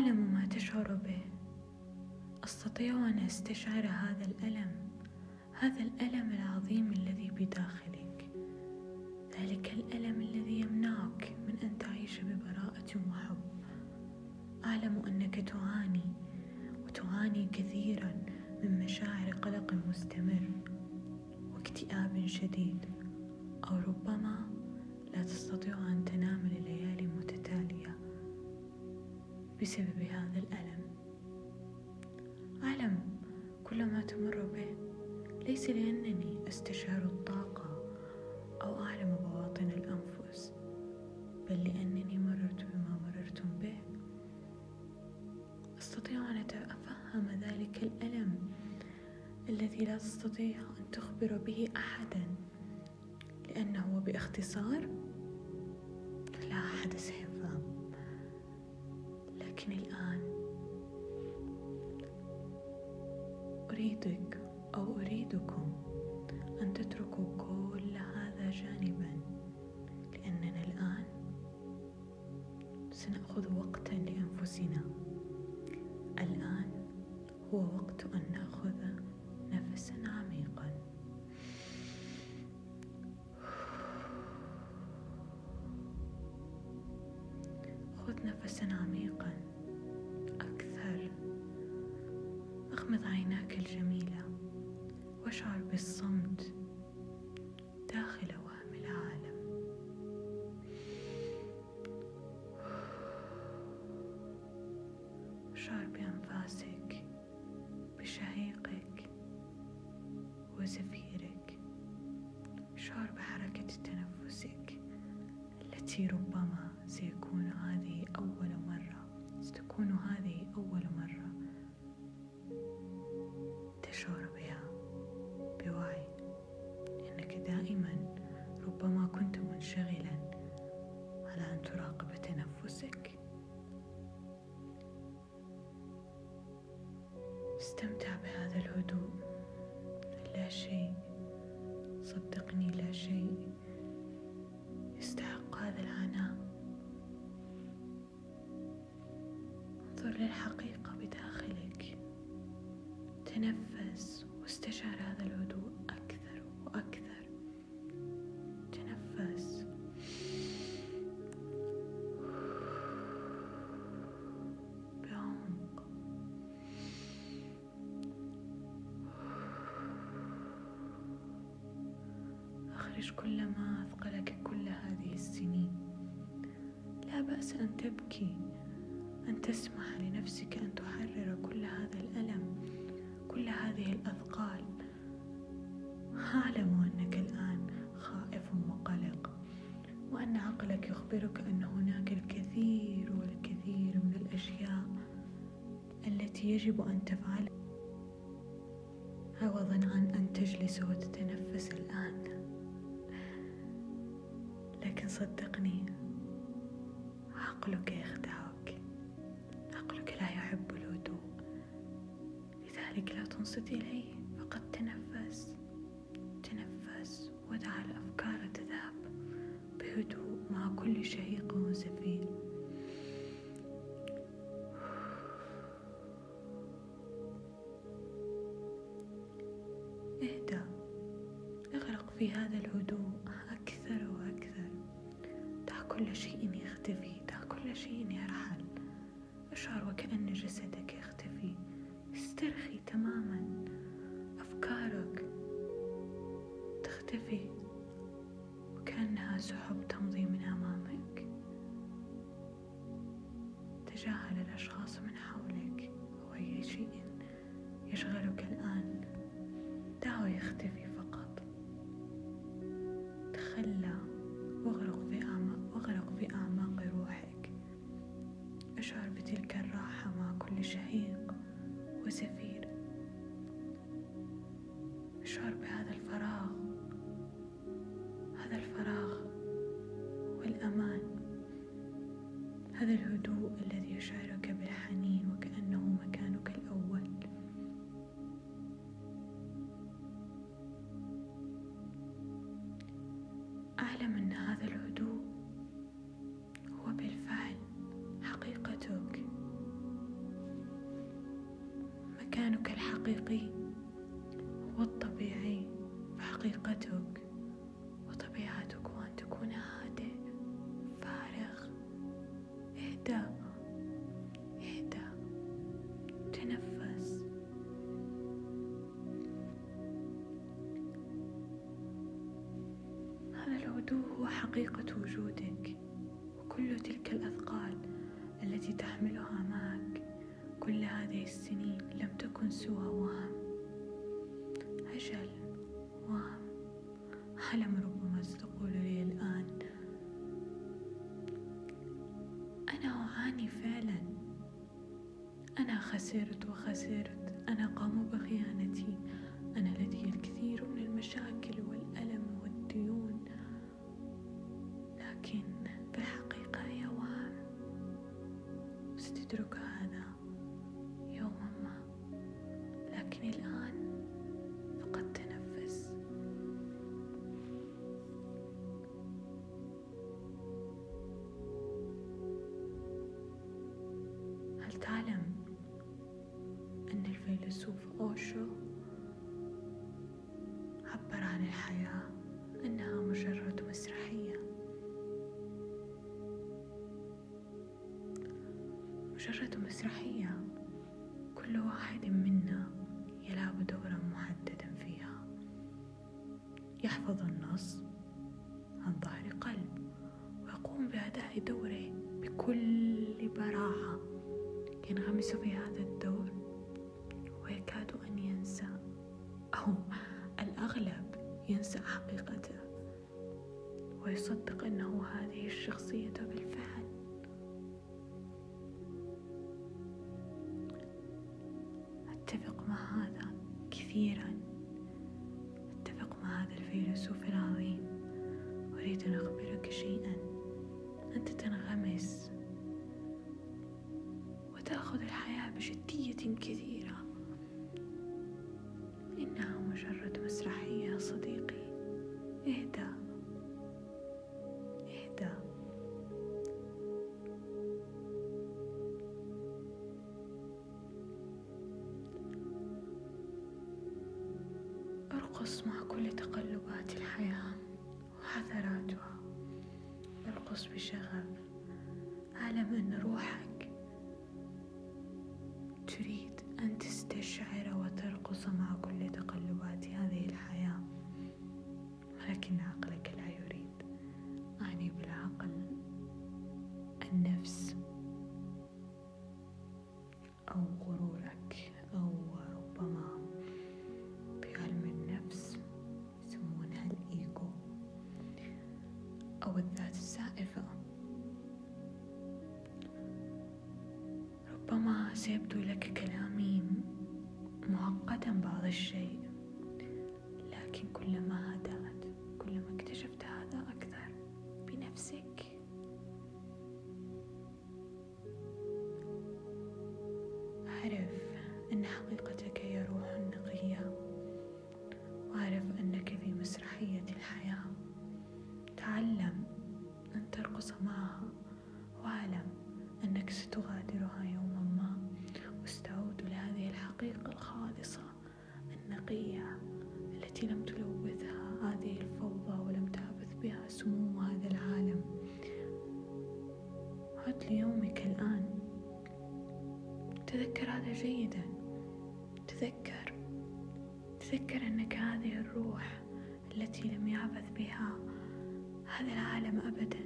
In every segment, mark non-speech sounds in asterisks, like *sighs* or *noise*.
أعلم ما تشعر به. أستطيع أن أستشعر هذا الألم هذا الألم العظيم الذي بداخلك. ذلك الألم الذي يمنعك من أن تعيش ببراءة وحب. أعلم أنك تعاني وتعاني كثيرا من مشاعر قلق مستمر واكتئاب شديد أو ربما لا تستطيع أن تنام لليالي متتالية. بسبب هذا الألم. أعلم كل ما تمر به ليس لأنني أستشعر الطاقة أو أعلم بواطن الأنفس بل لأنني مررت بما مررتم به. أستطيع أن أتفهم ذلك الألم الذي لا تستطيع أن تخبر به أحدا لأنه بإختصار لا أحد سيفهم أريدك أو أريدكم أن تتركوا كل هذا جانبا لأننا الآن سنأخذ وقتا لأنفسنا. الآن هو وقت أن نأخذ نفسا عميقا. *sighs* خذ نفسا عميقا. بالصمت داخل وهم العالم. اشعر بأنفاسك بشهيقك وزفيرك. اشعر بحركة تنفسك التي ربما سيكون استمتع بهذا الهدوء. لا شيء. صدقني لا شيء. أخرج كل ما أثقلك كل هذه السنين. لا بأس أن تبكي أن تسمح لنفسك أن تحرر كل هذا الألم كل هذه الأثقال. أعلم أنك الآن خائف وقلق وأن عقلك يخبرك أن هناك الكثير والكثير من الأشياء التي يجب أن تفعلها عوضا عن أن تجلس وتتنفس صدقني. عقلك يخدعك. عقلك لا يحب الهدوء. لذلك لا تنصت إليه. فقط تنفس. تنفس. ودع الأفكار تذهب. بهدوء مع كل شهيق وزفير اهدأ. اغرق في هذا الهدوء. تختفي وكأنها سحب تمضي من أمامك. تجاهل الأشخاص من حولك. أو أي شيء يشغلك الآن. دعه يختفي فقط. تخلى. واغرق في أعماق في أعماق روحك. أشعر بتلك الراحة مع كل شهيق وزفير أشعر بهذا الفراغ. الهدوء الذي يشعرك بالحنين وكأنه مكانك الأول. أعلم أن هذا الهدوء هو بالفعل حقيقتك. مكانك الحقيقي هو الطبيعي في حقيقتك. الهدوء هو حقيقة وجودك وكل تلك الأثقال التي تحملها معك كل هذه السنين لم تكن سوى وهم. أجل وهم. حلم ربما ستقول لي الآن. أنا أعاني فعلا. أنا خسرت وخسرت. أنا قاموا بخيانتي. الفيلسوف أوشو عبر عن الحياة أنها مجرد مسرحية. مجرد مسرحية كل واحد منا يلعب دورا محددا فيها. يحفظ النص عن ظهر قلب ويقوم بأداء دوره بكل براعة ينغمس في هذا الدور. ويكاد أن ينسى أو الأغلب ينسى حقيقته ويصدق أنه هذه الشخصية بالفعل. أتفق مع هذا كثيرا. أتفق مع هذا الفيلسوف العظيم. أريد أن أخبرك شيئا. أنت تنغمس وتأخذ الحياة بجدية كثيرة. مجرد مسرحية يا صديقي. اهدأ. اهدأ. أرقص مع كل تقلبات الحياة وحذراتها. أرقص بشغف. أعلم أن روحك أو الذات الزائفة ربما سيبدو لك كلامي معقدا بعض الشيء لكن كلما هدأت كلما اكتشفت هذا أكثر بنفسك. أعرف أن حقيقتك يعبث بها هذا العالم أبدا.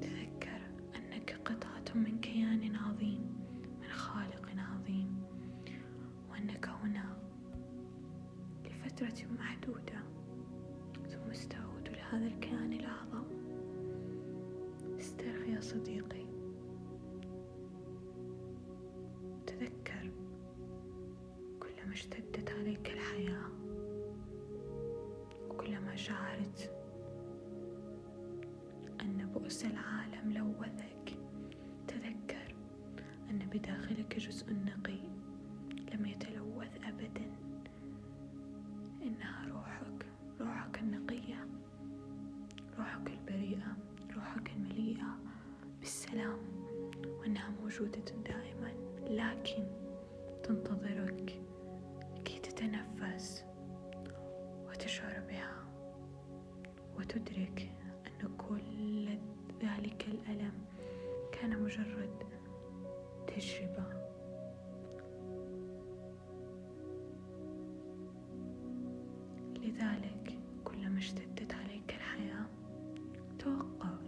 تذكر أنك قطعة من كيان عظيم من خالق عظيم وأنك هنا لفترة محدودة ثم ستعود لهذا الكيان الأعظم. استرخي يا صديقي. تذكر كلما اشتدت عليك وكلما شعرت أن بؤس العالم لوثك تذكر أن بداخلك جزء نقي لم يتلوث أبدا. إنها روحك روحك النقية روحك البريئة روحك المليئة بالسلام وأنها موجودة دائما وتدرك أن كل ذلك الألم كان مجرد تجربة. لذلك كلما اشتدت عليك الحياة توقف.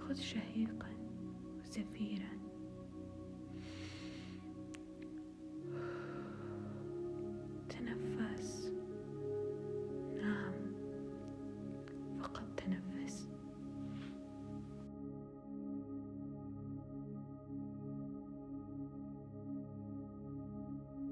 خذ شهيقا وزفيرا.